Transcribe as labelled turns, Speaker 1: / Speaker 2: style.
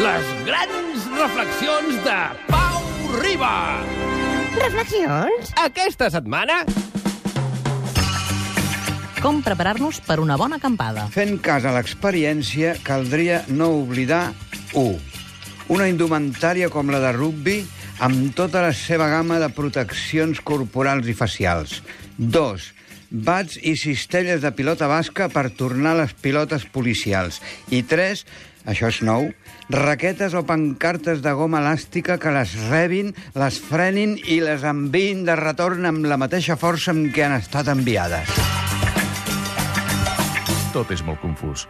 Speaker 1: Les grans reflexions de Pau Riba.
Speaker 2: Reflexions?
Speaker 1: Aquesta setmana...
Speaker 3: Com preparar-nos per una bona acampada.
Speaker 4: Fent cas a l'experiència, caldria no oblidar 1. Una indumentària com la de rugbi amb tota la seva gamma de proteccions corporals i facials. 2. Bats i cistelles de pilota basca per tornar les pilotes policials. I 3. Això és nou, raquetes o pancartes de goma elàstica que les rebin, les frenin i les enviïn de retorn amb la mateixa força amb què han estat enviades.
Speaker 5: Tot és molt confús.